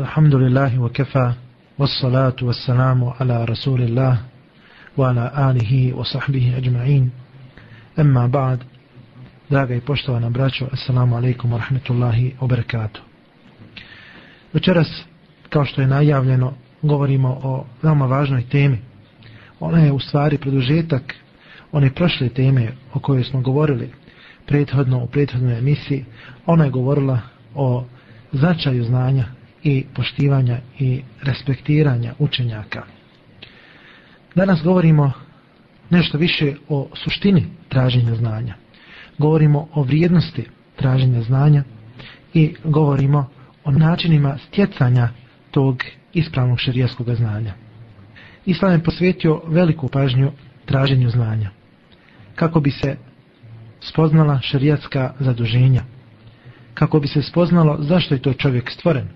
الحمد لله وكفى والصلاة والسلام على رسول الله وعلى آله وصحبه أجمعين أما بعد Draga i poštovana braćo, assalamu alaikum wa rahmetullahi wa barakatuh. Večeras, kao što je najavljeno, govorimo o veoma važnoj temi. Ona je u stvari produžetak one prošle teme o kojoj smo govorili prethodno u prethodnoj emisiji. Ona je govorila o značaju znanja i poštivanja i respektiranja učenjaka. Danas govorimo nešto više o suštini traženja znanja. Govorimo o vrijednosti traženja znanja i govorimo o načinima stjecanja tog ispravnog šerijaskog znanja. Islam je posvetio veliku pažnju traženju znanja kako bi se spoznala šerijatska zaduženja kako bi se spoznalo zašto je to čovjek stvoren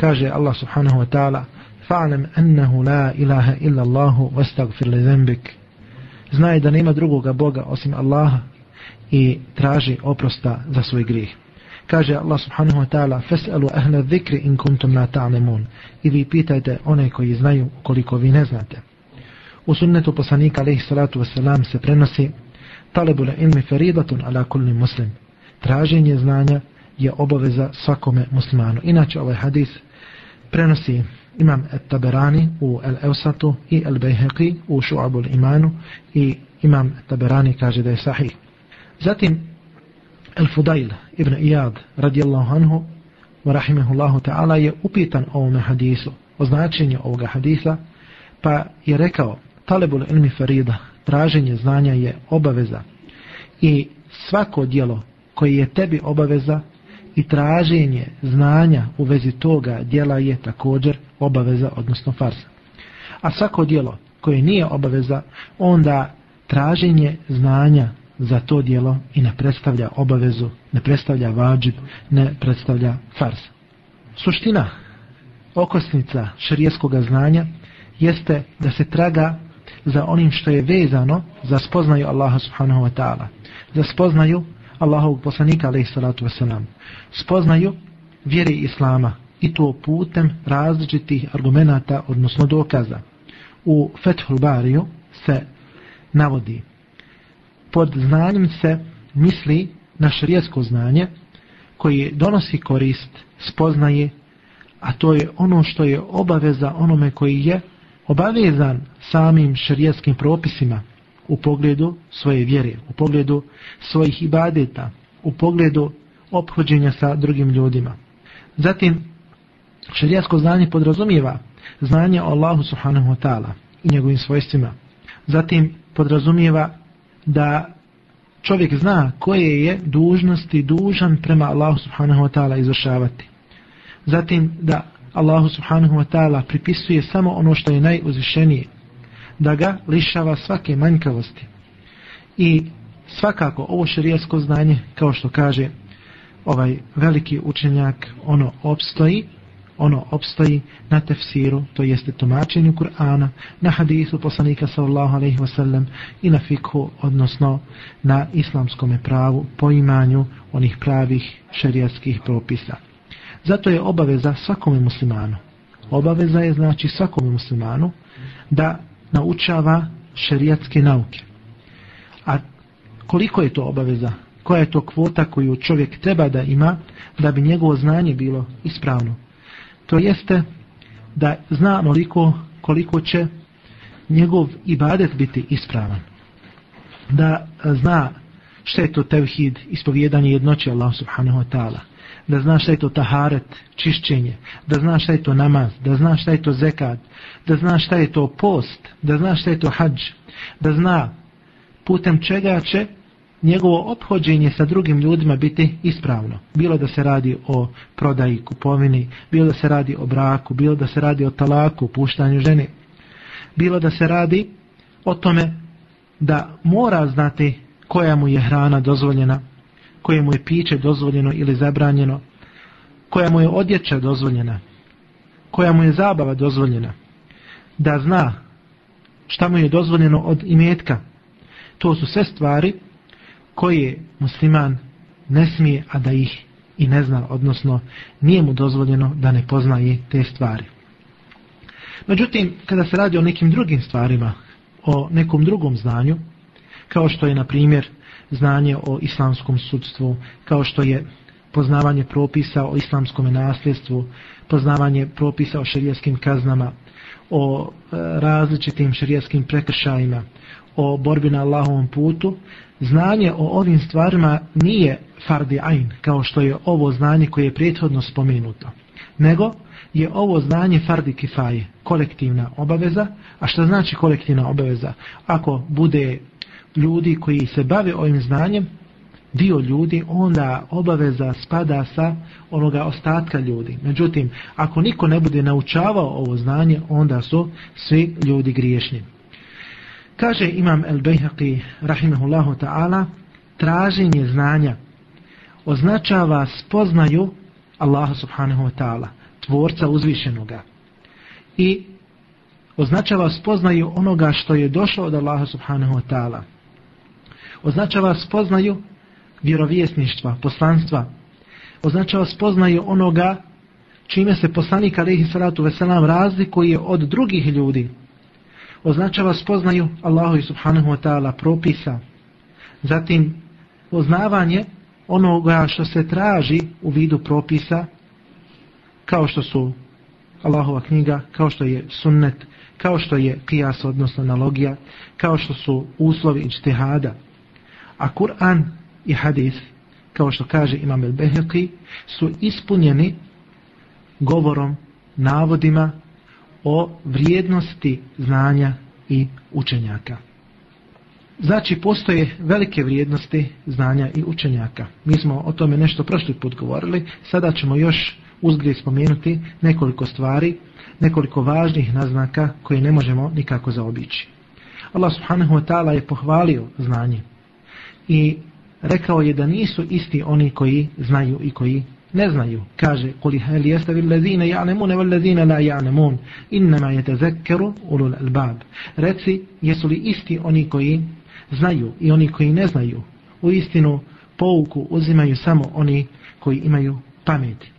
kaže Allah subhanahu wa ta'ala fa'alam annahu la ilaha illa Allahu vastagfir li zembik znaj da nema drugoga Boga osim Allaha i traži oprosta za svoj grijeh. Kaže Allah subhanahu wa ta'ala fas'alu ahla dhikri in kuntum la ta'lamun. I vi pitajte one koji znaju koliko vi ne znate. U sunnetu poslanika alejhi salatu vesselam se prenosi talebul ilmi faridatun ala kulli muslim. Traženje znanja je obaveza svakome muslimanu. Inače ovaj hadis prenosi imam Taberani u El Eusatu i El Bejheqi u Šu'abul Imanu i imam Taberani kaže da je sahih. Zatim El Fudail ibn Iyad radijallahu anhu wa rahimahullahu ta'ala je upitan o ovom hadisu o značenju ovoga hadisa pa je rekao talebul ilmi farida traženje znanja je obaveza i svako dijelo koje je tebi obaveza i traženje znanja u vezi toga dijela je također obaveza, odnosno farsa. A svako dijelo koje nije obaveza, onda traženje znanja za to dijelo i ne predstavlja obavezu, ne predstavlja vađib, ne predstavlja fars. Suština okosnica šarijeskog znanja jeste da se traga za onim što je vezano za spoznaju Allaha subhanahu wa ta'ala. Za spoznaju Allahovog poslanika alaih salatu wasalam. Spoznaju vjere Islama i to putem različitih argumenta, odnosno dokaza. U Fethul Bariju se navodi pod znanjem se misli na šarijetsko znanje koji donosi korist, spoznaje, a to je ono što je obaveza onome koji je obavezan samim šarijetskim propisima u pogledu svoje vjere, u pogledu svojih ibadeta, u pogledu obhođenja sa drugim ljudima. Zatim, šarijasko znanje podrazumijeva znanje o Allahu subhanahu wa ta'ala i njegovim svojstvima. Zatim, podrazumijeva da čovjek zna koje je dužnosti dužan prema Allahu subhanahu wa ta'ala izvršavati. Zatim, da Allahu subhanahu wa ta'ala pripisuje samo ono što je najuzvišenije, da ga lišava svake manjkavosti. I svakako ovo širijasko znanje, kao što kaže ovaj veliki učenjak, ono opstoji, ono opstoji na tefsiru, to jeste tumačenju Kur'ana, na hadisu poslanika sallallahu alaihi wasallam i na fikhu, odnosno na islamskom pravu, poimanju onih pravih šerijatskih propisa. Zato je obaveza svakome muslimanu. Obaveza je znači svakome muslimanu da naučava šerijatske nauke. A koliko je to obaveza? Koja je to kvota koju čovjek treba da ima da bi njegovo znanje bilo ispravno? To jeste da zna onoliko koliko će njegov ibadet biti ispravan. Da zna šta je to tevhid, ispovjedanje jednoće Allah subhanahu wa ta'ala da zna šta je to taharet, čišćenje, da zna šta je to namaz, da zna šta je to zekat, da zna šta je to post, da zna šta je to hađ, da zna putem čega će njegovo obhođenje sa drugim ljudima biti ispravno. Bilo da se radi o prodaji, kupovini, bilo da se radi o braku, bilo da se radi o talaku, puštanju žene, bilo da se radi o tome da mora znati koja mu je hrana dozvoljena, koje mu je piće dozvoljeno ili zabranjeno, koja mu je odjeća dozvoljena, koja mu je zabava dozvoljena, da zna šta mu je dozvoljeno od imetka. To su sve stvari koje musliman ne smije, a da ih i ne zna, odnosno nije mu dozvoljeno da ne poznaje te stvari. Međutim, kada se radi o nekim drugim stvarima, o nekom drugom znanju, kao što je, na primjer, znanje o islamskom sudstvu, kao što je poznavanje propisa o islamskom nasljedstvu, poznavanje propisa o šerijskim kaznama, o e, različitim šerijskim prekršajima, o borbi na Allahovom putu, znanje o ovim stvarima nije fardi ain, kao što je ovo znanje koje je prethodno spomenuto, nego je ovo znanje fardi kifaje, kolektivna obaveza, a što znači kolektivna obaveza? Ako bude ljudi koji se bave ovim znanjem, dio ljudi, onda obaveza spada sa onoga ostatka ljudi. Međutim, ako niko ne bude naučavao ovo znanje, onda su svi ljudi griješni. Kaže imam El Bejhaqi, rahimahullahu ta'ala, traženje znanja označava spoznaju Allaha subhanahu wa ta'ala, tvorca uzvišenoga. I označava spoznaju onoga što je došlo od Allaha subhanahu wa ta'ala. Označava spoznaju vjerovjesništva, poslanstva. Označava spoznaju onoga čime se poslanik alaihi salatu veselam razlikuje od drugih ljudi. Označava spoznaju Allahu i subhanahu wa ta'ala propisa. Zatim poznavanje onoga što se traži u vidu propisa kao što su Allahova knjiga, kao što je sunnet, kao što je kijas, odnosno analogija, kao što su uslovi ičtihada. A Kur'an i hadis, kao što kaže Imam el-Beheqi, su ispunjeni govorom, navodima o vrijednosti znanja i učenjaka. Znači, postoje velike vrijednosti znanja i učenjaka. Mi smo o tome nešto prošli put govorili, sada ćemo još uzgled spomenuti nekoliko stvari, nekoliko važnih naznaka koje ne možemo nikako zaobići. Allah subhanahu wa ta'ala je pohvalio znanje i rekao je da nisu isti oni koji znaju i koji ne znaju. Kaže, kuli hel jeste vi lezine ja'nemune vel lezine la ja'nemun, innama je tezekkeru ulul albab. Reci, jesu li isti oni koji znaju i oni koji ne znaju? U istinu, pouku uzimaju samo oni koji imaju pameti.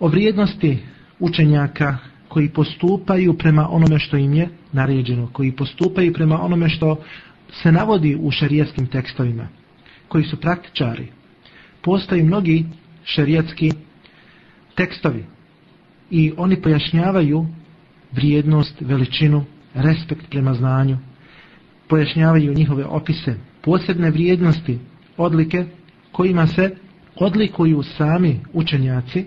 O vrijednosti učenjaka koji postupaju prema onome što im je naređeno, koji postupaju prema onome što se navodi u šarijetskim tekstovima, koji su praktičari. Postoji mnogi šarijetski tekstovi i oni pojašnjavaju vrijednost, veličinu, respekt prema znanju, pojašnjavaju njihove opise, posebne vrijednosti, odlike kojima se odlikuju sami učenjaci,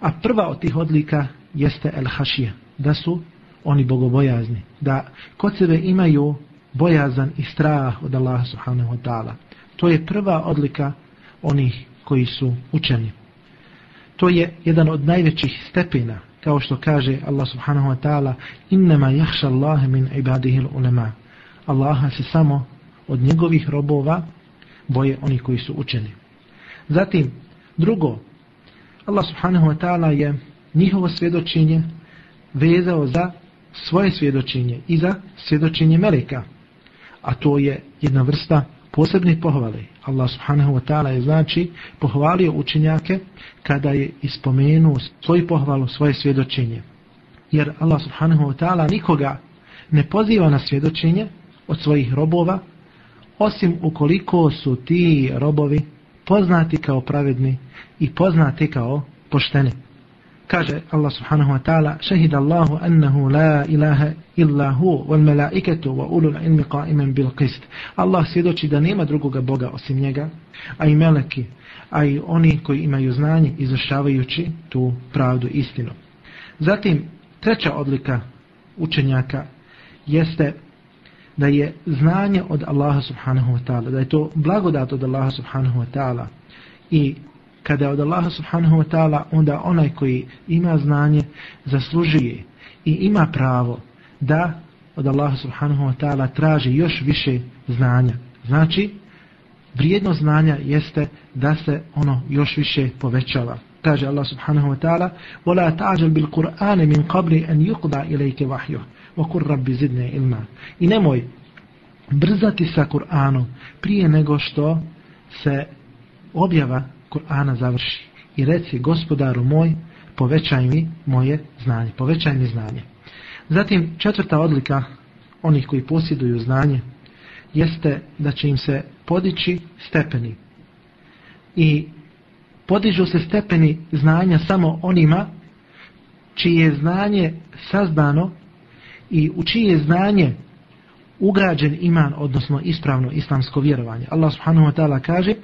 a prva od tih odlika jeste el-hašija, da su oni bogobojazni, da kod sebe imaju bojazan i strah od Allaha subhanahu wa ta'ala. To je prva odlika onih koji su učeni. To je jedan od najvećih stepena, kao što kaže Allah subhanahu wa ta'ala, innama jahša Allahe min ibadihil ulema. Allaha se samo od njegovih robova boje oni koji su učeni. Zatim, drugo, Allah subhanahu wa ta'ala je njihovo svjedočenje vezao za svoje svjedočenje i za svjedočenje meleka. A to je jedna vrsta posebnih pohvale. Allah subhanahu wa ta'ala je znači pohvalio učenjake kada je ispomenuo svoju pohvalu, svoje svjedočenje. Jer Allah subhanahu wa ta'ala nikoga ne poziva na svjedočenje od svojih robova, osim ukoliko su ti robovi poznati kao pravedni i poznati kao pošteni. Kaže Allah subhanahu wa ta'ala šehid Allahu annahu la ilaha illa hu wal malaikatu wa ulul ilmi qaimen bil qist. Allah svjedoči da nema drugoga Boga osim njega, a i meleki, a i oni koji imaju znanje izvršavajući tu pravdu istinu. Zatim, treća odlika učenjaka jeste da je znanje od Allaha subhanahu wa ta'ala, da je to blagodat od Allaha subhanahu wa ta'ala i kada je od Allaha subhanahu wa ta'ala onda onaj koji ima znanje zaslužuje i ima pravo da od Allaha subhanahu wa ta'ala traži još više znanja. Znači, vrijedno znanja jeste da se ono još više povećava. Kaže Allah subhanahu wa ta'ala وَلَا تَعْجَلْ بِالْقُرْآنِ مِنْ قَبْلِ أَنْ يُقْدَ إِلَيْكَ وَحْيُهُ وَكُرْ رَبِّ زِدْنَ ilma. I nemoj brzati sa Kur'anom prije nego što se objava Kur'ana završi. i reci gospodaru moj, povećaj mi moje znanje, povećaj mi znanje. Zatim četvrta odlika onih koji posjeduju znanje jeste da će im se podići stepeni. I podižu se stepeni znanja samo onima čije je znanje sazdano i u čije znanje ugrađen iman, odnosno ispravno islamsko vjerovanje. Allah subhanahu wa ta'ala kaže,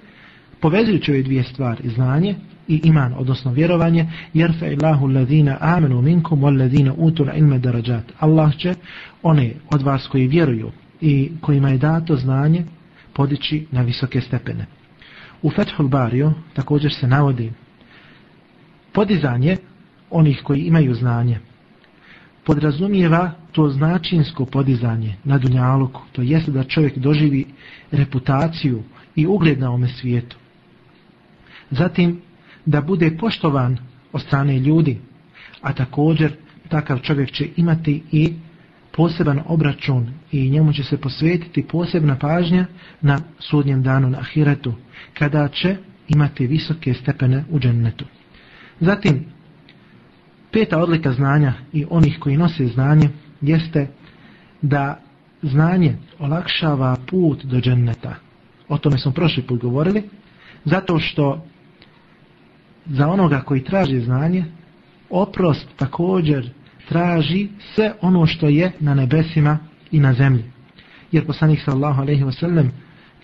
povezujući ove dvije stvari, znanje i iman, odnosno vjerovanje, jer fe illahu ladhina amenu minkum wal ladhina utul ilme darajat. Allah će one od vas koji vjeruju i kojima je dato znanje podići na visoke stepene. U Fethul Bariju također se navodi podizanje onih koji imaju znanje. Podrazumijeva to značinsko podizanje na dunjaluku, to jeste da čovjek doživi reputaciju i ugled na ome svijetu. Zatim, da bude poštovan od strane ljudi, a također takav čovjek će imati i poseban obračun i njemu će se posvetiti posebna pažnja na sudnjem danu na ahiretu, kada će imati visoke stepene u džennetu. Zatim, peta odlika znanja i onih koji nose znanje jeste da znanje olakšava put do dženneta. O tome smo prošli put govorili, zato što za onoga koji traži znanje, oprost također traži sve ono što je na nebesima i na zemlji. Jer poslanik sallahu alaihi wasallam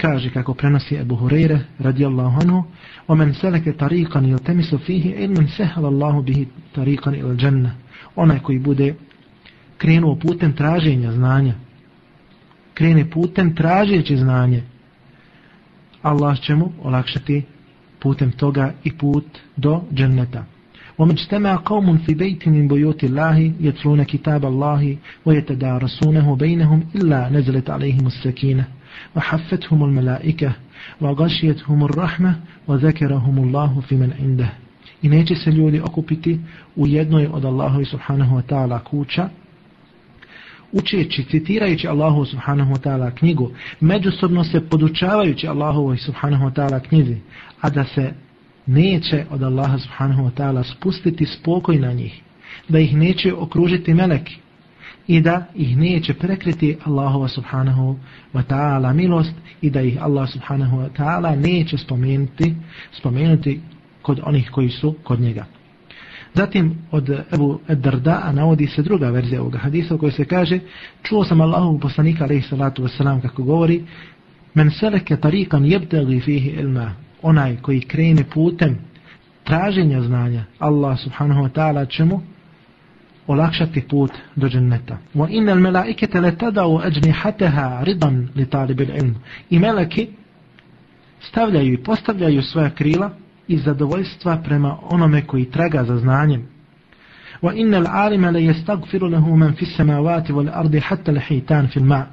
kaže kako prenosi Ebu Hureyre radijallahu anhu omen salaka tariqan yaltamisu fihi ilman sahala Allahu bihi tariqan il dženna onaj koji bude krenuo putem traženja znanja krene putem tražeći znanje Allah će mu olakšati putem toga i put do dženneta ومن اجتمع قوم في بيت من بيوت الله يتلون كتاب الله ويتدارسونه بينهم إلا نزلت عليهم السكينة وحفتهم الملائكة وغشيتهم الرحمة وذكرهم الله في من عنده I neće se ljudi okupiti u jednoj od Allahovi subhanahu wa ta'ala kuća, učeći, citirajući Allahu subhanahu wa ta'ala knjigu, međusobno se podučavajući Allahu subhanahu wa ta'ala knjizi, a da se neće od Allaha subhanahu wa ta'ala spustiti spokoj na njih, da ih neće okružiti meleki i da ih neće prekriti Allahova subhanahu wa ta'ala milost i da ih Allah subhanahu wa ta'ala neće spomenuti, spomenuti kod onih koji su kod njega. Zatim od Ebu Darda navodi se druga verzija ovoga hadisa u kojoj se kaže čuo sam Allahu poslanika alaihi salatu wasalam kako govori men seleke tarikan jebteli fihi ilma onaj koji krene putem traženja znanja, Allah subhanahu wa ta'ala će mu olakšati put do dženneta. Wa innal malaikata latadau ajnihataha ridan li talibil ilm. I meleki stavljaju i postavljaju svoja krila i zadovoljstva prema onome koji traga za znanjem. Wa innal alima la yastaghfiru lahu man fis samawati wal ardi hatta al-hitan fil ma'.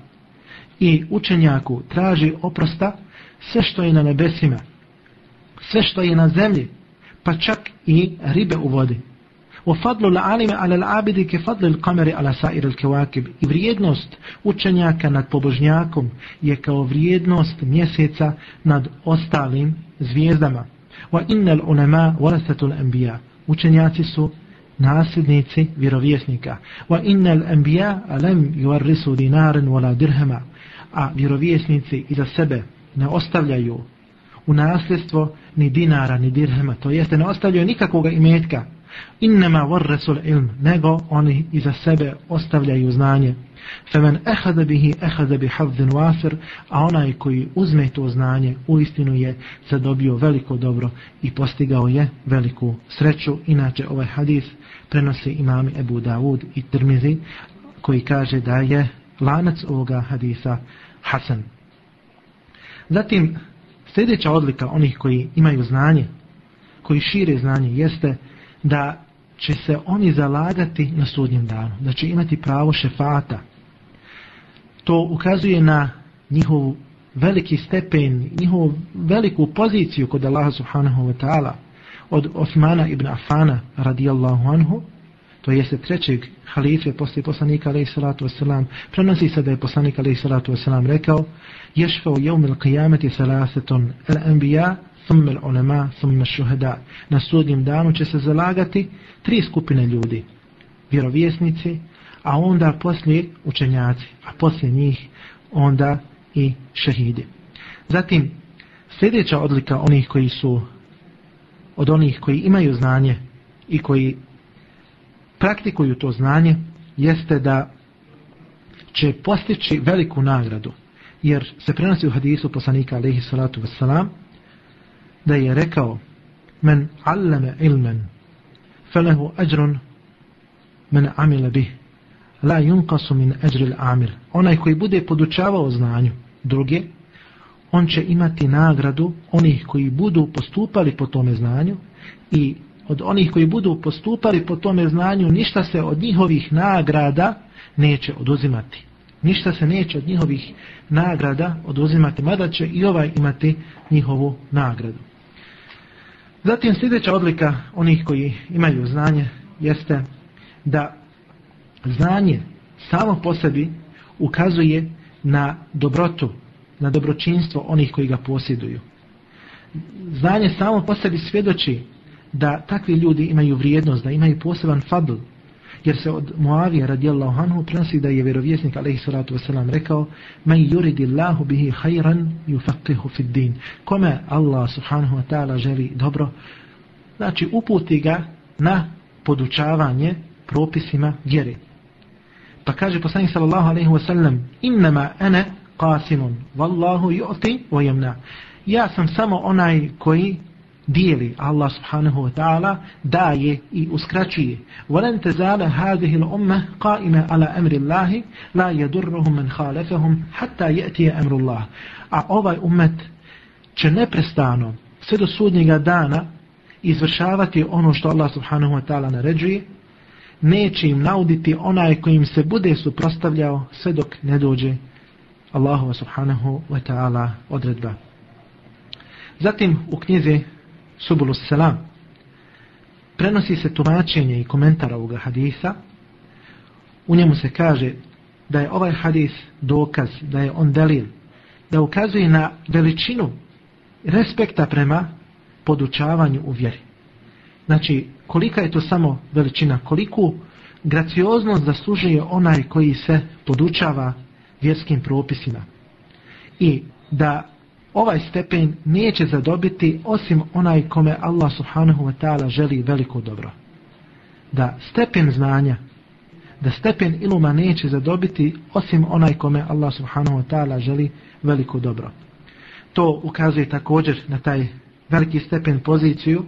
I učenjaku traži oprosta sve što je na nebesima sve što je na zemlji, pa čak i ribe u vodi. Wa fadlu la'alime ala al-'abidi ka fadli al-qamari ala sa'ir l'kevakib. I vrijednost učenjaka nad pobožnjakom je kao vrijednost mjeseca nad ostalim zvijezdama. Wa innal ulama warasatul anbiya. Učenjaci su nasljednici vjerovjesnika. Wa innal anbiya lam yuwarrisu dinaran wala dirhama. A vjerovjesnici iza sebe ne ostavljaju u nasljedstvo ni dinara, ni dirhama, to jeste ne ostavljaju nikakvog imetka innama warrasul ilm, nego oni iza sebe ostavljaju znanje. Femen ehada bihi ehada bi havdin wasir, a onaj koji uzme to znanje, u istinu je zadobio veliko dobro i postigao je veliku sreću. Inače ovaj hadis prenosi imami Ebu Dawud i Tirmizi, koji kaže da je lanac ovoga hadisa Hasan. Zatim, Sljedeća odlika onih koji imaju znanje, koji šire znanje, jeste da će se oni zalagati na sudnjem danu, da će imati pravo šefata. To ukazuje na njihov veliki stepen, njihovu veliku poziciju kod Allaha subhanahu wa ta'ala od Osmana ibn Afana radijallahu anhu, to jeste trećeg halife poslije poslanika alaih salatu wasalam, prenosi se da je poslanik alaih salatu wasalam rekao, ješfao jeumil qijameti salaseton el enbija, ثم العلماء ثم الشهداء Na sudnjem danu će se zalagati tri skupine ljudi. Vjerovjesnici, a onda poslije učenjaci, a poslije njih onda i šehidi. Zatim, sljedeća odlika onih koji su od onih koji imaju znanje i koji praktikuju to znanje jeste da će postići veliku nagradu jer se prenosi u hadisu poslanika alaihi salatu wassalam da je rekao men allame ilmen felehu ajrun men amila bih la yunqasu min ajri al-amil onaj koji bude podučavao znanju druge on će imati nagradu onih koji budu postupali po tome znanju i od onih koji budu postupali po tome znanju ništa se od njihovih nagrada neće oduzimati. Ništa se neće od njihovih nagrada oduzimati mada će i ovaj imati njihovu nagradu zatim sljedeća odlika onih koji imaju znanje jeste da znanje samo po sebi ukazuje na dobrotu, na dobročinstvo onih koji ga posjeduju. Znanje samo po sebi svjedoči da takvi ljudi imaju vrijednost, da imaju poseban fadl, jer se od Muavija radijallahu anhu prenosi da je vjerovjesnik alaihi salatu wasalam rekao Men yuridi Allahu bihi hayran yufaqihu fid din kome Allah subhanahu wa ta'ala želi dobro znači uputi ga na podučavanje propisima vjere Pa kaže poslanik sallallahu alejhi ve sellem: "Innama ana qasimun, wallahu yu'ti wa yamna." Ja sam samo onaj koji dijeli Allah subhanahu wa ta'ala daje i uskraćuje وَلَنْ تَزَالَ هَذِهِ الْأُمَّةِ قَائِمَ عَلَى أَمْرِ اللَّهِ لَا يَدُرُّهُمْ مَنْ خَالَفَهُمْ حَتَّى يَأْتِيَ أَمْرُ اللَّهِ a ovaj umet će neprestano sve do sudnjega dana izvršavati ono što Allah subhanahu wa ta'ala naređuje neće im nauditi onaj kojim se bude suprostavljao sve dok ne dođe Allahu subhanahu wa ta'ala odredba. Zatim u knjizi Subulu Selam prenosi se tumačenje i komentar ovoga hadisa. U njemu se kaže da je ovaj hadis dokaz, da je on delil, da ukazuje na veličinu respekta prema podučavanju u vjeri. Znači, kolika je to samo veličina, koliku gracioznost zaslužuje onaj koji se podučava vjerskim propisima. I da ovaj stepen neće zadobiti osim onaj kome Allah subhanahu wa ta'ala želi veliko dobro. Da stepen znanja, da stepen iluma neće zadobiti osim onaj kome Allah subhanahu wa ta'ala želi veliko dobro. To ukazuje također na taj veliki stepen poziciju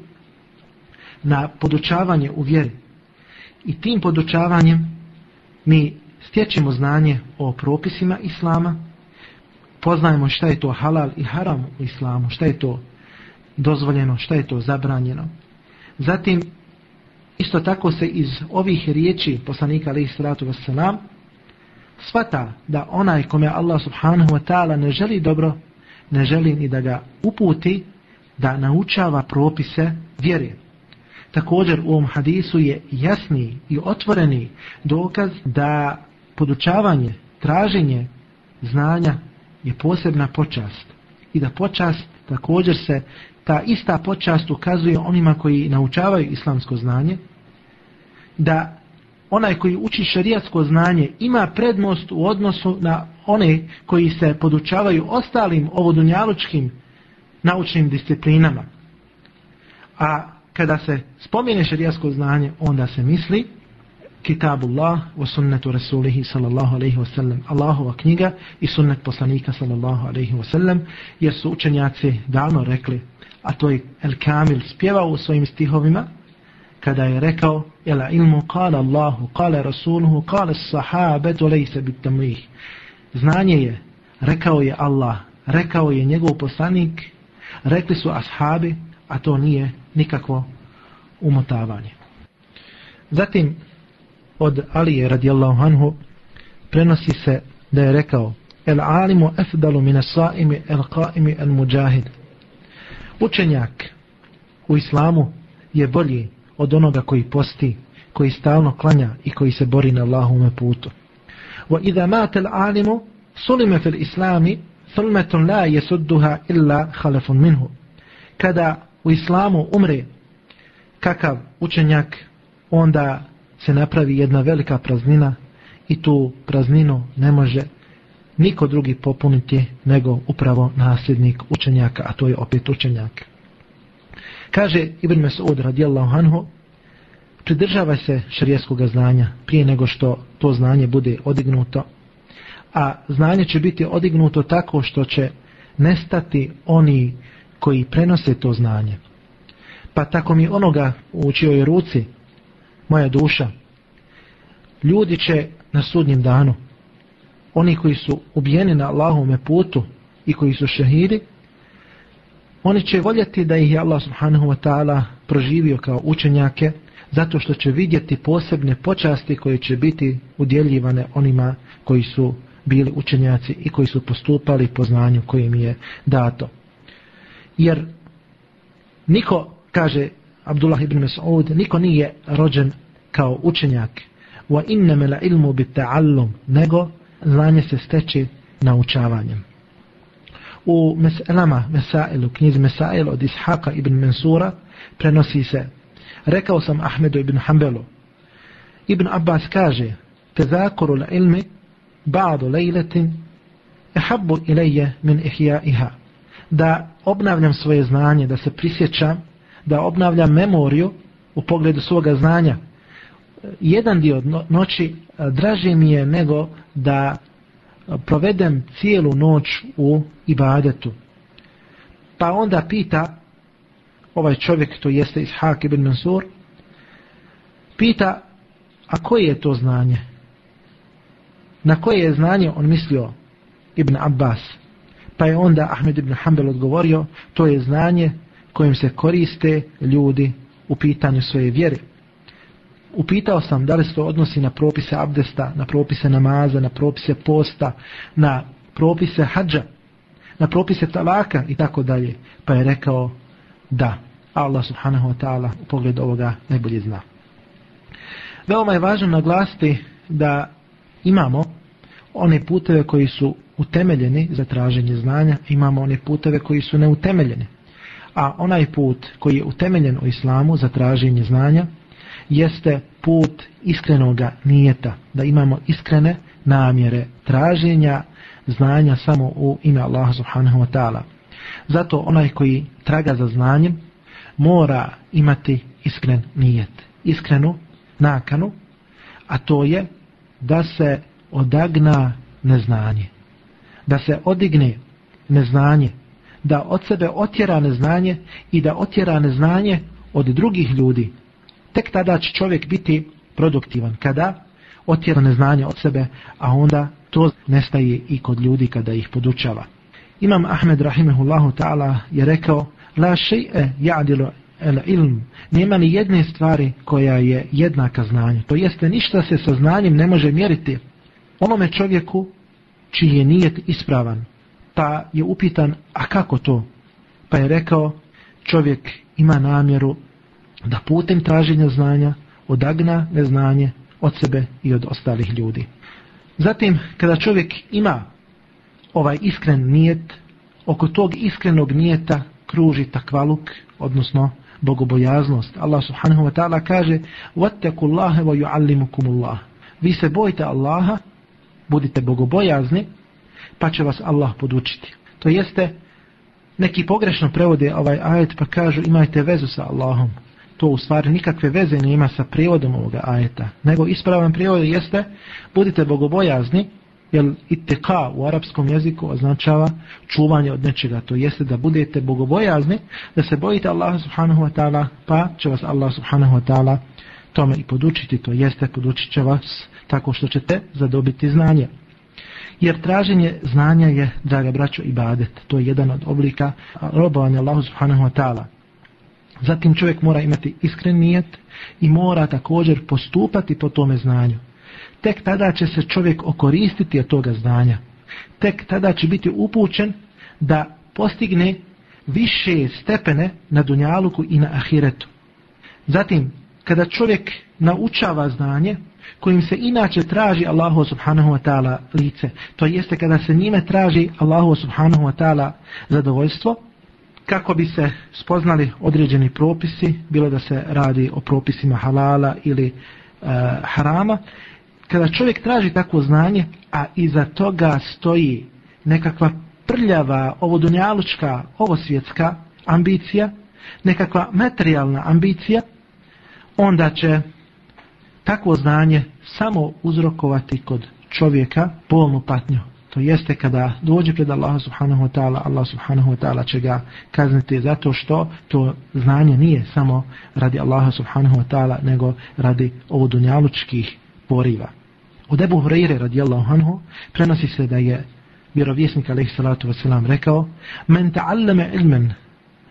na podučavanje u vjeri. I tim podučavanjem mi stječemo znanje o propisima Islama, poznajemo šta je to halal i haram u Islamu, šta je to dozvoljeno, šta je to zabranjeno. Zatim, isto tako se iz ovih riječi poslanika alaih sallatu wasalam svata da onaj kome Allah subhanahu wa ta'ala ne želi dobro, ne želi ni da ga uputi, da naučava propise vjere. Također u ovom hadisu je jasni i otvoreni dokaz da podučavanje, traženje znanja je posebna počast. I da počast također se, ta ista počast ukazuje onima koji naučavaju islamsko znanje, da onaj koji uči šerijatsko znanje ima prednost u odnosu na one koji se podučavaju ostalim ovodunjalučkim naučnim disciplinama. A kada se spomine šerijatsko znanje, onda se misli kitabullah wa sunnetu rasulihi sallallahu alaihi wa sallam Allahova knjiga i sunnet poslanika sallallahu alaihi wa sallam jer su učenjaci davno rekli a to je El Kamil spjevao u svojim stihovima kada je rekao El ilmu kala Allahu, kala Rasuluhu, kala sahabetu lejse bit tamlih. Znanje je, rekao je Allah, rekao je njegov poslanik, rekli su ashabi, a to nije nikakvo umotavanje. Zatim od Alije radijallahu anhu prenosi se da je rekao El alimu efdalu mine saimi el qaimi el muđahid. Učenjak u islamu je bolji od onoga koji posti, koji stalno klanja i koji se bori na Allahume putu. Wa idha mate alimu sulime fil islami sulmetun la jesudduha illa halefun minhu kada u islamu umre kakav učenjak, onda se napravi jedna velika praznina i tu prazninu ne može niko drugi popuniti nego upravo nasljednik učenjaka, a to je opet učenjak. Kaže Ibn Mesud radijallahu anhu, pridržavaj se šarijeskog znanja prije nego što to znanje bude odignuto, a znanje će biti odignuto tako što će nestati oni koji prenose to znanje. Pa tako mi onoga u čijoj ruci, moja duša, ljudi će na sudnjem danu, oni koji su ubijeni na Allahome putu i koji su šehidi, oni će voljeti da ih je Allah subhanahu wa ta'ala proživio kao učenjake, zato što će vidjeti posebne počasti koje će biti udjeljivane onima koji su bili učenjaci i koji su postupali po znanju koje im je dato. Jer niko, kaže Abdullah ibn Mas'ud, niko nije rođen kao učenjak. Wa innama la ilmu bit ta'allum, nego znanje se steče naučavanjem. U meselama, mesailu, knjizi mesail od Ishaqa ibn Mansura, prenosi se, rekao sam Ahmedu ibn Hanbelu, Ibn Abbas kaže, tezakuru la ilmi, ba'du lejletin, ehabbu ilaje min ihjaiha, da obnavljam svoje znanje, da se prisjećam, da obnavlja memoriju u pogledu svoga znanja, jedan dio noći e, draže mi je nego da e, provedem cijelu noć u ibadetu. Pa onda pita ovaj čovjek, to jeste Ishak ibn Mansur, pita, a koje je to znanje? Na koje je znanje on mislio Ibn Abbas? Pa je onda Ahmed ibn Hanbel odgovorio, to je znanje kojim se koriste ljudi u pitanju svoje vjere upitao sam da li se to odnosi na propise abdesta, na propise namaza, na propise posta, na propise hađa, na propise talaka i tako dalje. Pa je rekao da Allah subhanahu wa ta'ala u pogledu ovoga najbolje zna. Veoma je važno naglasiti da imamo one puteve koji su utemeljeni za traženje znanja, imamo one puteve koji su neutemeljeni. A onaj put koji je utemeljen u islamu za traženje znanja, jeste put iskrenoga nijeta, da imamo iskrene namjere traženja znanja samo u ime Allaha subhanahu wa ta'ala. Zato onaj koji traga za znanjem mora imati iskren nijet, iskrenu nakanu, a to je da se odagna neznanje, da se odigne neznanje, da od sebe otjera neznanje i da otjera neznanje od drugih ljudi, tek tada će čovjek biti produktivan. Kada otjera neznanje od sebe, a onda to nestaje i kod ljudi kada ih podučava. Imam Ahmed rahimehullahu ta'ala je rekao La še'e ja'dilu el ilm nema ni jedne stvari koja je jednaka znanju. To jeste ništa se sa znanjem ne može mjeriti onome čovjeku čiji je nijet ispravan Pa je upitan, a kako to? Pa je rekao, čovjek ima namjeru da putem traženja znanja odagna neznanje od sebe i od ostalih ljudi. Zatim, kada čovjek ima ovaj iskren nijet, oko tog iskrenog nijeta kruži takvaluk, odnosno bogobojaznost. Allah subhanahu wa ta'ala kaže وَتَّكُ اللَّهَ وَيُعَلِّمُكُمُ اللَّهِ Vi se bojite Allaha, budite bogobojazni, pa će vas Allah podučiti. To jeste, neki pogrešno prevode ovaj ajet pa kažu imajte vezu sa Allahom to u stvari nikakve veze ne ima sa prijevodom ovoga ajeta. Nego ispravan prijevod jeste budite bogobojazni, jer iteka u arapskom jeziku označava čuvanje od nečega. To jeste da budete bogobojazni, da se bojite Allaha subhanahu wa ta'ala, pa će vas Allah subhanahu wa ta'ala tome i podučiti. To jeste podučit će vas tako što ćete zadobiti znanje. Jer traženje znanja je, draga braćo, ibadet. To je jedan od oblika robovanja Allahu subhanahu wa ta'ala. Zatim čovjek mora imati iskren nijet i mora također postupati po tome znanju. Tek tada će se čovjek okoristiti od toga znanja. Tek tada će biti upućen da postigne više stepene na dunjaluku i na ahiretu. Zatim, kada čovjek naučava znanje, kojim se inače traži Allahu subhanahu wa ta'ala lice, to jeste kada se njime traži Allahu subhanahu wa ta'ala zadovoljstvo, kako bi se spoznali određeni propisi, bilo da se radi o propisima halala ili e, harama, kada čovjek traži takvo znanje, a iza toga stoji nekakva prljava, ovodunjalučka, ovosvjetska ambicija, nekakva materijalna ambicija, onda će takvo znanje samo uzrokovati kod čovjeka bolnu patnju. To jeste kada dođe pred Allaha subhanahu wa ta'ala, Allah subhanahu wa ta'ala će ga kazniti zato što to znanje nije samo radi Allaha subhanahu wa ta'ala, nego radi ovodunjalučkih poriva. Od Ebu Hureyre radijallahu anhu prenosi se da je vjerovjesnik alaihi salatu wasalam rekao Men ta'allame ilmen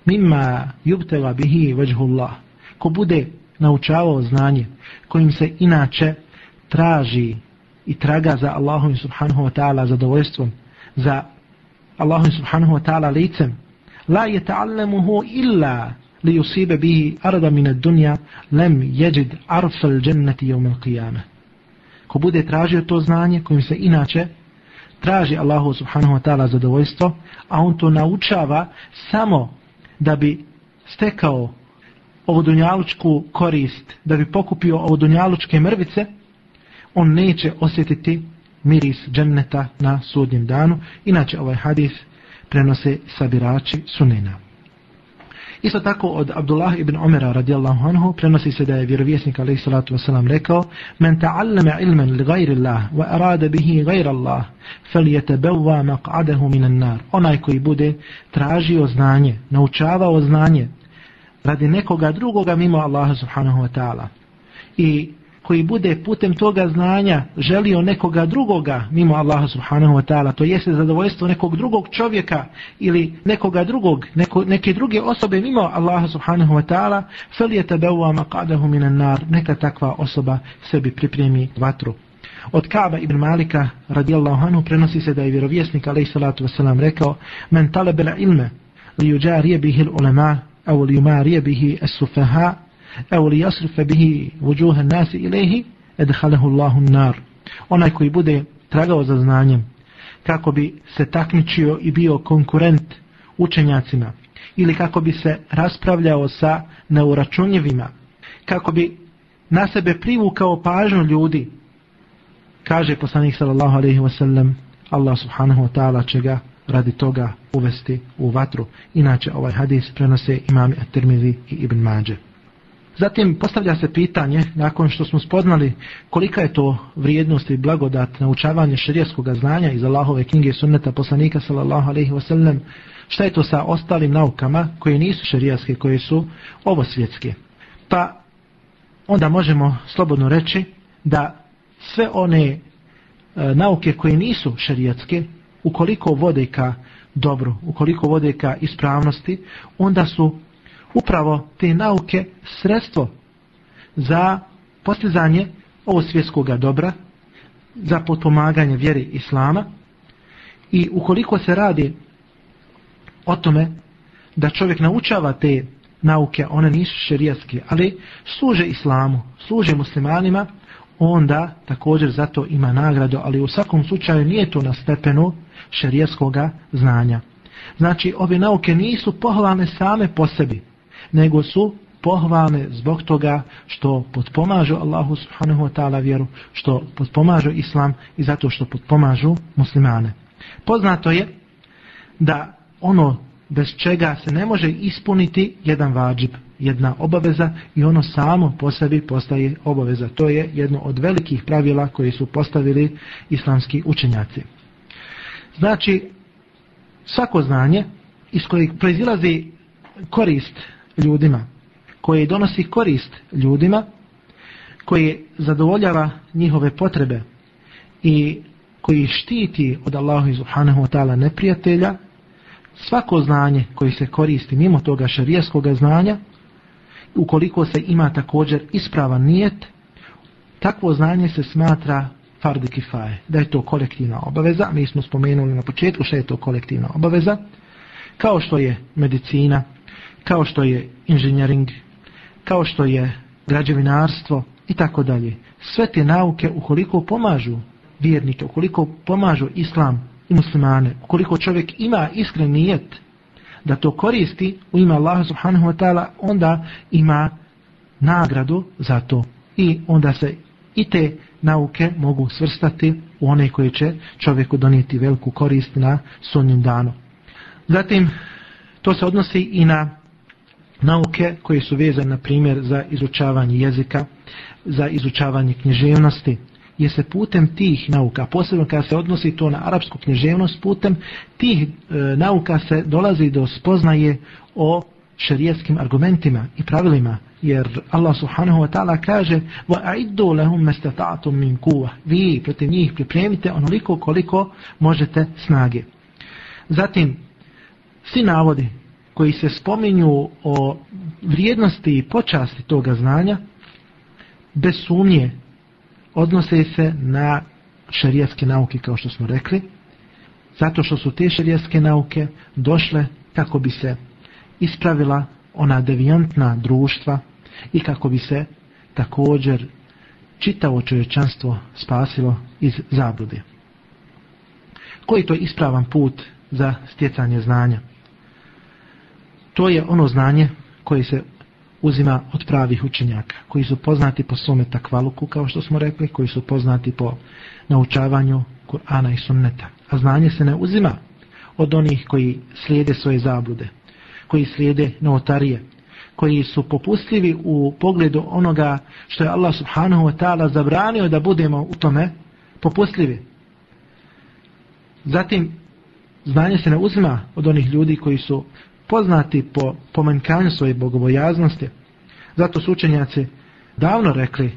mimma yubtega bihi vajhullah ko bude naučavao znanje kojim se inače traži i traga za Allahom subhanahu wa ta'ala zadovoljstvom za Allahom subhanahu wa ta'ala licem. La je illa li yusibe bihi arda min ad dunja lem jeđid arfal dženneti jevmel qiyame ko bude tražio to znanje kojim se inače traži Allahu subhanahu wa ta'ala zadovoljstvo a on to naučava samo da bi stekao ovodunjalučku korist, da bi pokupio ovodunjalučke mrvice, on neće osjetiti miris dženneta na sudnjem danu. Inače ovaj hadis prenose sabirači sunena. Isto tako od Abdullah ibn Omera radijallahu anhu prenosi se da je vjerovjesnik alaih salatu wasalam rekao Men ta'allama ilman li gajri Allah wa arada bihi gajri Allah fel jetebewa maq'adahu minan nar. Onaj koji bude tražio znanje, naučavao znanje radi nekoga drugoga mimo Allaha subhanahu wa ta'ala i koji bude putem toga znanja želio nekoga drugoga mimo Allaha subhanahu wa ta'ala, to jeste zadovoljstvo nekog drugog čovjeka ili nekoga drugog, neko, neke druge osobe mimo Allaha subhanahu wa ta'ala, fel je tebeua maqadahu minan nar, neka takva osoba sebi pripremi vatru. Od Kaaba ibn Malika radijallahu anhu prenosi se da je vjerovjesnik alaih salatu wasalam rekao men talabela ilme li uđarije bihil ulema أو ليماري به السفهاء أو ليصرف به وجوه الناس إليه ادخله الله النار onaj koji bude tragao za znanjem kako bi se takmičio i bio konkurent učenjacima ili kako bi se raspravljao sa neuračunjevima kako bi na sebe privukao pažnju ljudi kaže poslanik sallallahu alaihi wasallam Allah subhanahu wa ta'ala će ga radi toga uvesti u vatru. Inače, ovaj hadis prenose imami At-Tirmizi i Ibn Mađe. Zatim postavlja se pitanje, nakon što smo spoznali kolika je to vrijednost i blagodat naučavanje šerijskog znanja iz Allahove knjige sunneta poslanika sallallahu alaihi wasallam, šta je to sa ostalim naukama koje nisu šarijaske, koje su ovo svjetske. Pa onda možemo slobodno reći da sve one e, nauke koje nisu šerijatske ukoliko vode ka dobro, ukoliko vode ka ispravnosti, onda su upravo te nauke sredstvo za postizanje ovo svjetskog dobra, za potpomaganje vjeri Islama. I ukoliko se radi o tome da čovjek naučava te nauke, one nisu šerijatske, ali služe Islamu, služe muslimanima, onda također zato ima nagradu, ali u svakom slučaju nije to na stepenu šerijskog znanja. Znači, ove nauke nisu pohvalne same po sebi, nego su pohvalne zbog toga što potpomažu Allahu subhanahu wa ta'ala vjeru, što potpomažu Islam i zato što potpomažu muslimane. Poznato je da ono bez čega se ne može ispuniti jedan vađib, jedna obaveza i ono samo po sebi postaje obaveza. To je jedno od velikih pravila koje su postavili islamski učenjaci. Znači, svako znanje iz kojeg proizilazi korist ljudima, koje donosi korist ljudima, koje zadovoljava njihove potrebe i koji štiti od Allahu subhanahu wa ta'ala neprijatelja, svako znanje koji se koristi mimo toga šarijaskog znanja, ukoliko se ima također ispravan nijet, takvo znanje se smatra fardi kifaje, da je to kolektivna obaveza, mi smo spomenuli na početku što je to kolektivna obaveza, kao što je medicina, kao što je inženjering, kao što je građevinarstvo i tako dalje. Sve te nauke ukoliko pomažu vjernike, ukoliko pomažu islam i muslimane, ukoliko čovjek ima iskren nijet da to koristi u ime Allaha subhanahu wa ta'ala, onda ima nagradu za to. I onda se i te nauke mogu svrstati u one koje će čovjeku donijeti veliku korist na sunnjem danu. Zatim, to se odnosi i na nauke koje su vezane, na primjer, za izučavanje jezika, za izučavanje književnosti, je se putem tih nauka, posebno kada se odnosi to na arapsku književnost, putem tih e, nauka se dolazi do spoznaje o šerijetskim argumentima i pravilima, jer Allah subhanahu wa ta'ala kaže وَأَعِدُّ لَهُمْ مَسْتَتَعْتُمْ مِنْ كُوَ Vi protiv njih pripremite onoliko koliko možete snage. Zatim, svi navodi koji se spominju o vrijednosti i počasti toga znanja, bez sumnje odnose se na šarijetske nauke kao što smo rekli, zato što su te šarijetske nauke došle kako bi se ispravila ona devijantna društva i kako bi se također čitavo čovječanstvo spasilo iz zablude. Koji to je ispravan put za stjecanje znanja? To je ono znanje koje se uzima od pravih učenjaka, koji su poznati po svome takvaluku, kao što smo rekli, koji su poznati po naučavanju Kur'ana i sunneta. A znanje se ne uzima od onih koji slijede svoje zablude, koji slijede novotarije, koji su popustljivi u pogledu onoga što je Allah subhanahu wa ta'ala zabranio da budemo u tome popustljivi. Zatim, znanje se ne uzima od onih ljudi koji su poznati po pomanjkanju svoje bogobojaznosti. Zato su učenjaci davno rekli,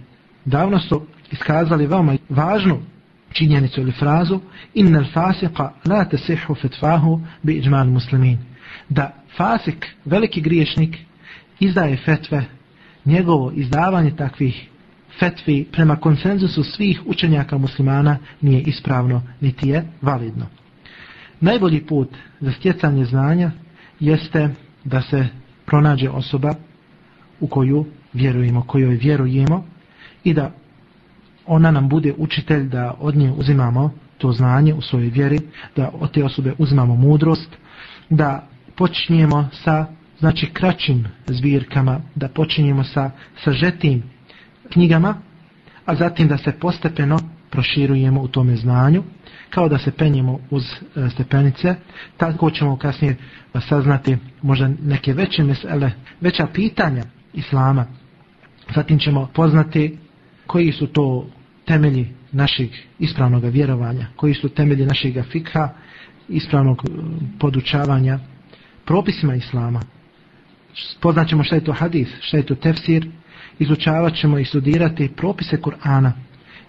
davno su iskazali veoma važnu činjenicu ili frazu innal fasiqa la tasihu fetfahu bi iđmal muslimin. Da fasik, veliki griješnik, izdaje fetve, njegovo izdavanje takvih fetvi prema konsenzusu svih učenjaka muslimana nije ispravno niti je validno. Najbolji put za stjecanje znanja jeste da se pronađe osoba u koju vjerujemo, kojoj vjerujemo i da ona nam bude učitelj da od nje uzimamo to znanje u svojoj vjeri, da od te osobe uzimamo mudrost, da počinjemo sa znači kraćim zbirkama, da počinjemo sa sažetim knjigama, a zatim da se postepeno proširujemo u tome znanju, kao da se penjemo uz e, stepenice, tako ćemo kasnije e, saznati možda neke veće mesele, veća pitanja Islama. Zatim ćemo poznati koji su to temelji našeg ispravnog vjerovanja, koji su temelji našeg fikha, ispravnog e, podučavanja propisima Islama. Poznaćemo šta je to hadis, šta je to tefsir, izučavat ćemo i studirati propise Kur'ana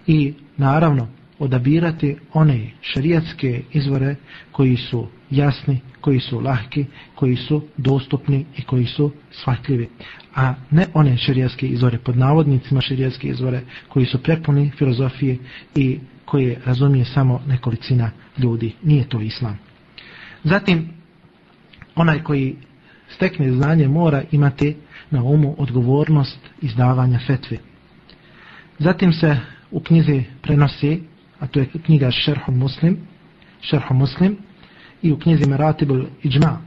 i naravno odabirati one šerijatske izvore koji su jasni, koji su lahki, koji su dostupni i koji su shvatljivi. A ne one šerijatske izvore pod navodnicima šerijatske izvore koji su prepuni filozofije i koje razumije samo nekolicina ljudi. Nije to islam. Zatim, onaj koji stekne znanje mora imati na umu odgovornost izdavanja fetve. Zatim se u knjizi prenosi a to je knjiga Šerhu Muslim, Šerhu Muslim, i u knjizi Meratibul Iđma.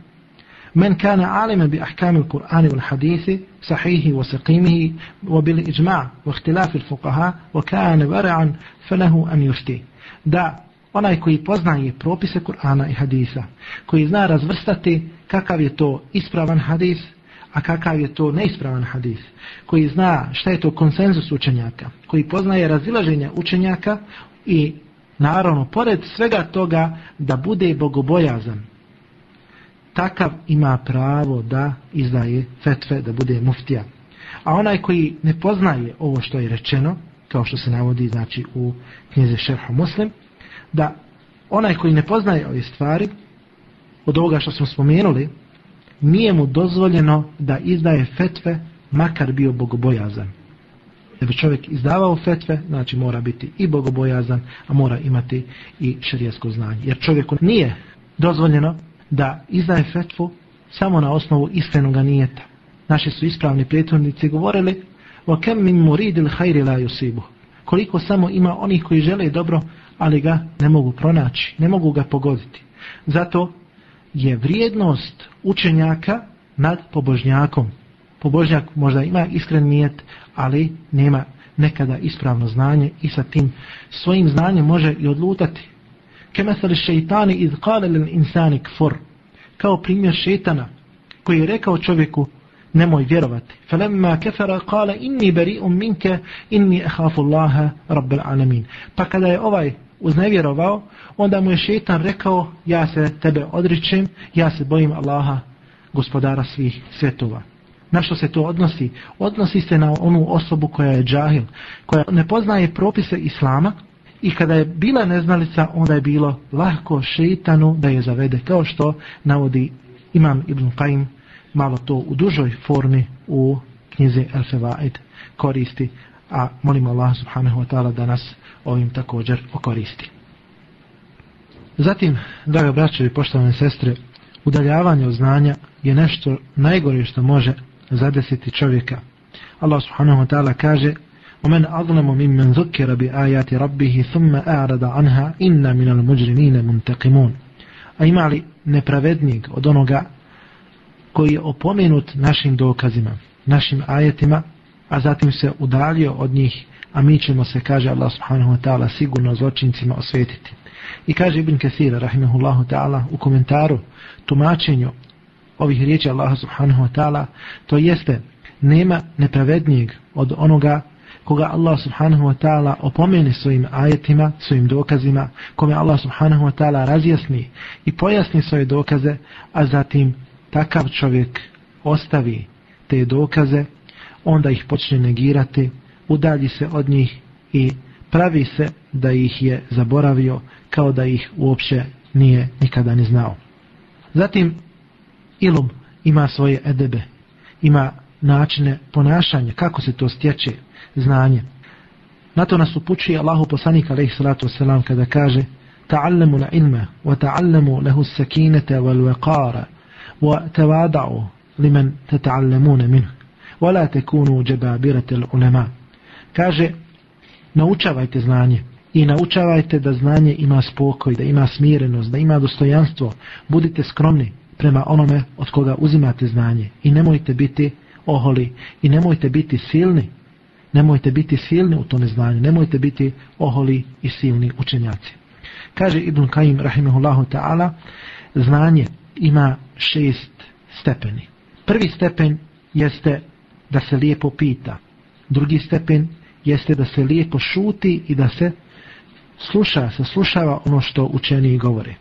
Men kana alima bi ahkami Kur'ani wal hadithi, sahihi wa saqimihi, wa bil iđma, wa ihtilafi fuqaha, wa kana vara'an, falahu an yufti. Da, onaj koji poznaje propise Kur'ana i hadisa, koji zna razvrstati kakav je to ispravan hadis, a kakav je to neispravan hadis, koji zna šta je to konsenzus učenjaka, koji poznaje razilaženja učenjaka i naravno, pored svega toga, da bude bogobojazan. Takav ima pravo da izdaje fetve, da bude muftija. A onaj koji ne poznaje ovo što je rečeno, kao što se navodi znači u knjize Šerha Muslim, da onaj koji ne poznaje ove stvari, od ovoga što smo spomenuli, nije mu dozvoljeno da izdaje fetve, makar bio bogobojazan da bi čovjek izdavao fetve, znači mora biti i bogobojazan, a mora imati i šerijsko znanje. Jer čovjeku nije dozvoljeno da izdaje fetvu samo na osnovu iskrenog nijeta. Naši su ispravni prijateljnici govorili wa kam min الْحَيْرِ لَا la. Koliko samo ima onih koji žele dobro, ali ga ne mogu pronaći, ne mogu ga pogoditi. Zato je vrijednost učenjaka nad pobožnjakom. Pobožnjak možda ima iskren nijet, ali nema nekada ispravno znanje i sa tim svojim znanjem može i odlutati. Kemesali šeitani iz kalelen insani kfor. Kao primjer šeitana koji je rekao čovjeku nemoj vjerovati. Falemma kefara kale inni bari'un minke inni ehafu Allaha rabbel alamin. Pa kada je ovaj uznevjerovao, onda mu je šetan rekao ja se tebe odričem, ja se bojim Allaha gospodara svih svjetova. Na što se to odnosi? Odnosi se na onu osobu koja je džahil, koja ne poznaje propise Islama i kada je bila neznalica, onda je bilo lahko šeitanu da je zavede, kao što navodi Imam Ibn Qaim malo to u dužoj formi u knjizi El Sevaid koristi, a molimo Allah subhanahu wa ta'ala da nas ovim također okoristi. Zatim, draga braće i poštovane sestre, udaljavanje od znanja je nešto najgore što može zadesiti čovjeka. Allah subhanahu wa ta'ala kaže ومن أظلم ممن ذكر بآيات ربه ثم أعرض عنها إنا من المجرمين منتقمون A ima li nepravednijeg od onoga koji je opomenut našim dokazima, našim ajetima, a zatim se udalio od njih, a mi ćemo se, kaže Allah subhanahu wa ta'ala, sigurno zločincima osvetiti. I kaže Ibn Kathir, rahimahullahu ta'ala, u komentaru, tumačenju ovih riječi Allaha subhanahu wa ta'ala, to jeste, nema nepravednijeg od onoga koga Allah subhanahu wa ta'ala opomeni svojim ajetima, svojim dokazima, kome Allah subhanahu wa ta'ala razjasni i pojasni svoje dokaze, a zatim takav čovjek ostavi te dokaze, onda ih počne negirati, udalji se od njih i pravi se da ih je zaboravio kao da ih uopće nije nikada ni znao. Zatim, ilum ima svoje edebe, ima načine ponašanja, kako se to stječe, znanje. Na to nas upućuje Allahu poslanik alaihi salatu wasalam kada kaže ta'allamu la ilma wa ta'allamu lahu sakinete wal waqara wa tawada'u liman tata'allamuna minhu wa la takunu jababirata al ulama kaže naučavajte znanje i naučavajte da znanje ima spokoj, da ima smirenost, da ima dostojanstvo. Budite skromni prema onome od koga uzimate znanje i nemojte biti oholi i nemojte biti silni. Nemojte biti silni u tome znanju, nemojte biti oholi i silni učenjaci. Kaže Ibn Kajim rahimahullahu ta'ala, znanje ima šest stepeni. Prvi stepen jeste da se lijepo pita. Drugi stepen jeste da se lijepo šuti i da se sluša, se slušava ono što učeni govore.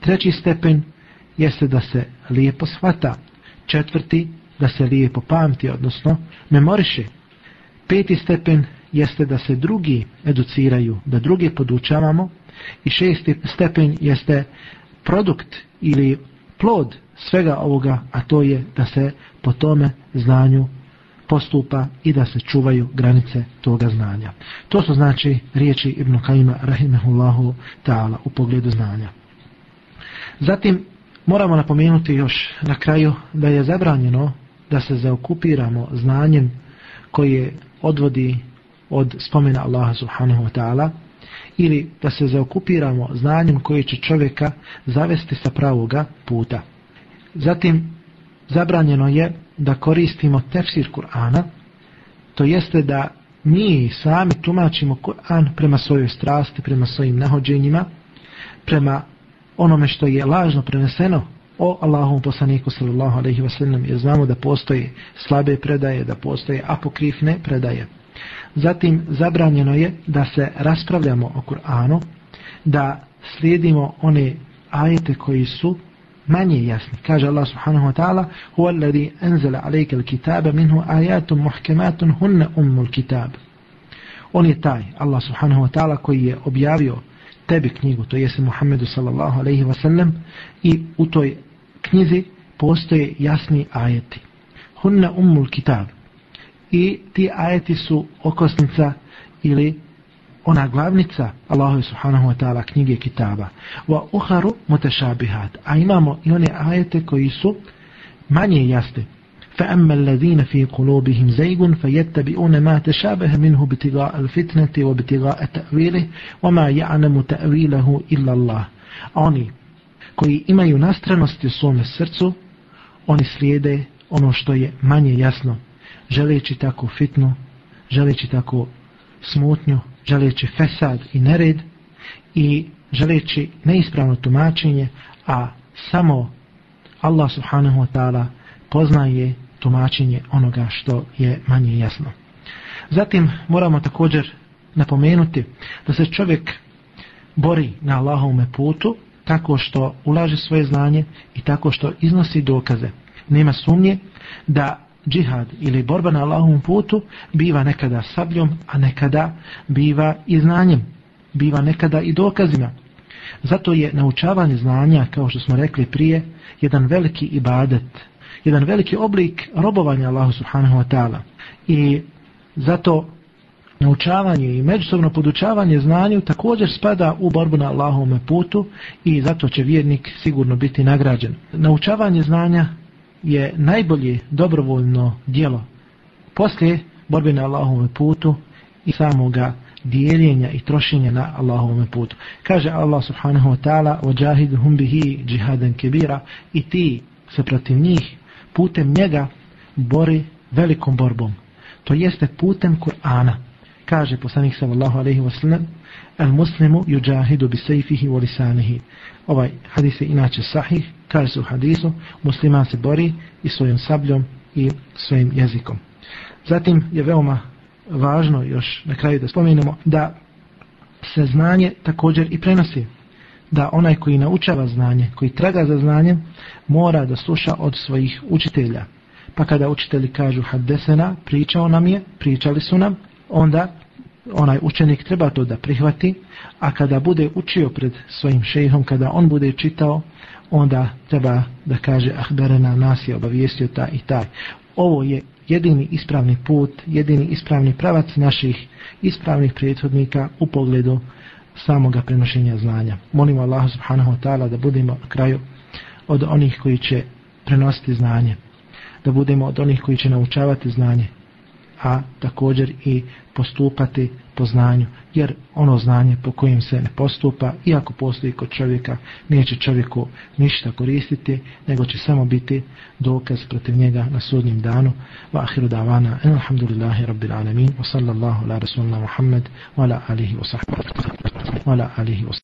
Treći stepen jeste da se lijepo shvata. Četvrti, da se lijepo pamti, odnosno memoriše. Peti stepen jeste da se drugi educiraju, da druge podučavamo. I šesti stepen jeste produkt ili plod svega ovoga, a to je da se po tome znanju postupa i da se čuvaju granice toga znanja. To su znači riječi Ibn Kajima rahimehullahu ta'ala u pogledu znanja. Zatim moramo napomenuti još na kraju da je zabranjeno da se zaokupiramo znanjem koje odvodi od spomena Allaha subhanahu wa ta'ala ili da se zaokupiramo znanjem koje će čovjeka zavesti sa pravoga puta. Zatim zabranjeno je da koristimo tefsir Kur'ana, to jeste da mi sami tumačimo Kur'an prema svojoj strasti, prema svojim nahođenjima, prema onome što je lažno preneseno o Allahovom poslaniku sallallahu alaihi wasallam, jer znamo da postoje slabe predaje, da postoje apokrifne predaje. Zatim zabranjeno je da se raspravljamo o Kur'anu, da slijedimo one ajete koji su manje jasni. Kaže Allah subhanahu wa ta'ala Huwa alladhi anzala alayka al-kitaba minhu ayatun muhkamatun hunna ummul kitab. On je taj, Allah subhanahu wa ta'ala koji je objavio tebi knjigu, to jeste Muhammedu sallallahu alaihi wa sallam i u toj knjizi postoje jasni ajeti. Hunna ummul kitab. I ti ajeti su okosnica ili ona glavnica Allahu subhanahu wa ta'ala knjige kitaba. Wa ukharu mutashabihat. A imamo i one ajete koji su manje jasne fa amma alladhina fi qulubihim zaygun fayattabi'una ma tashabaha minhu bitigaa alfitnati wa bitigaa ta'wilihi wa ma ya'lamu ta'wilahu illa Allah. Oni koji imaju nastranosti u svome srcu, oni slijede ono što je manje jasno, želeći tako fitnu, želeći tako smutnju, želeći fesad i nered i želeći neispravno tumačenje, a samo Allah subhanahu wa ta'ala poznaje tumačenje onoga što je manje jasno. Zatim moramo također napomenuti da se čovjek bori na Allahovome putu tako što ulaže svoje znanje i tako što iznosi dokaze. Nema sumnje da džihad ili borba na Allahovom putu biva nekada sabljom, a nekada biva i znanjem, biva nekada i dokazima. Zato je naučavanje znanja, kao što smo rekli prije, jedan veliki ibadet, jedan veliki oblik robovanja Allahu subhanahu wa ta'ala. I zato naučavanje i međusobno podučavanje znanju također spada u borbu na Allahovome putu i zato će vjernik sigurno biti nagrađen. Naučavanje znanja je najbolje dobrovoljno dijelo poslije borbe na Allahovome putu i samoga dijeljenja i trošenja na Allahovome putu. Kaže Allah subhanahu wa ta'ala وَجَاهِدْهُمْ بِهِ جِهَادًا كَبِيرًا i ti se protiv njih putem njega bori velikom borbom. To jeste putem Kur'ana. Kaže poslanik sallallahu alejhi ve sellem: "El muslimu yujahidu bi sayfihi wa lisanihi." Ovaj hadis je inače sahih, kaže se u hadisu, musliman se bori i svojim sabljom i svojim jezikom. Zatim je veoma važno još na kraju da spomenemo da se znanje također i prenosi. Da onaj koji naučava znanje, koji traga za znanjem, mora da sluša od svojih učitelja. Pa kada učitelji kažu haddesena, pričao nam je, pričali su nam, onda onaj učenik treba to da prihvati, a kada bude učio pred svojim šejhom, kada on bude čitao, onda treba da kaže ahberena nas je obavijestio ta i taj. Ovo je jedini ispravni put, jedini ispravni pravac naših ispravnih prethodnika u pogledu samoga prenošenja znanja. Molimo Allah subhanahu wa ta'ala da budemo na kraju od onih koji će prenositi znanje, da budemo od onih koji će naučavati znanje, a također i postupati po znanju, jer ono znanje po kojim se ne postupa, iako postoji kod čovjeka, neće čovjeku ništa koristiti, nego će samo biti dokaz protiv njega na sudnjem danu. Wa ahiru davana, alhamdulillahi rabbil alamin, wa sallallahu ala rasulna Muhammad, wa ala alihi wa sahbihi, wa ala alihi wa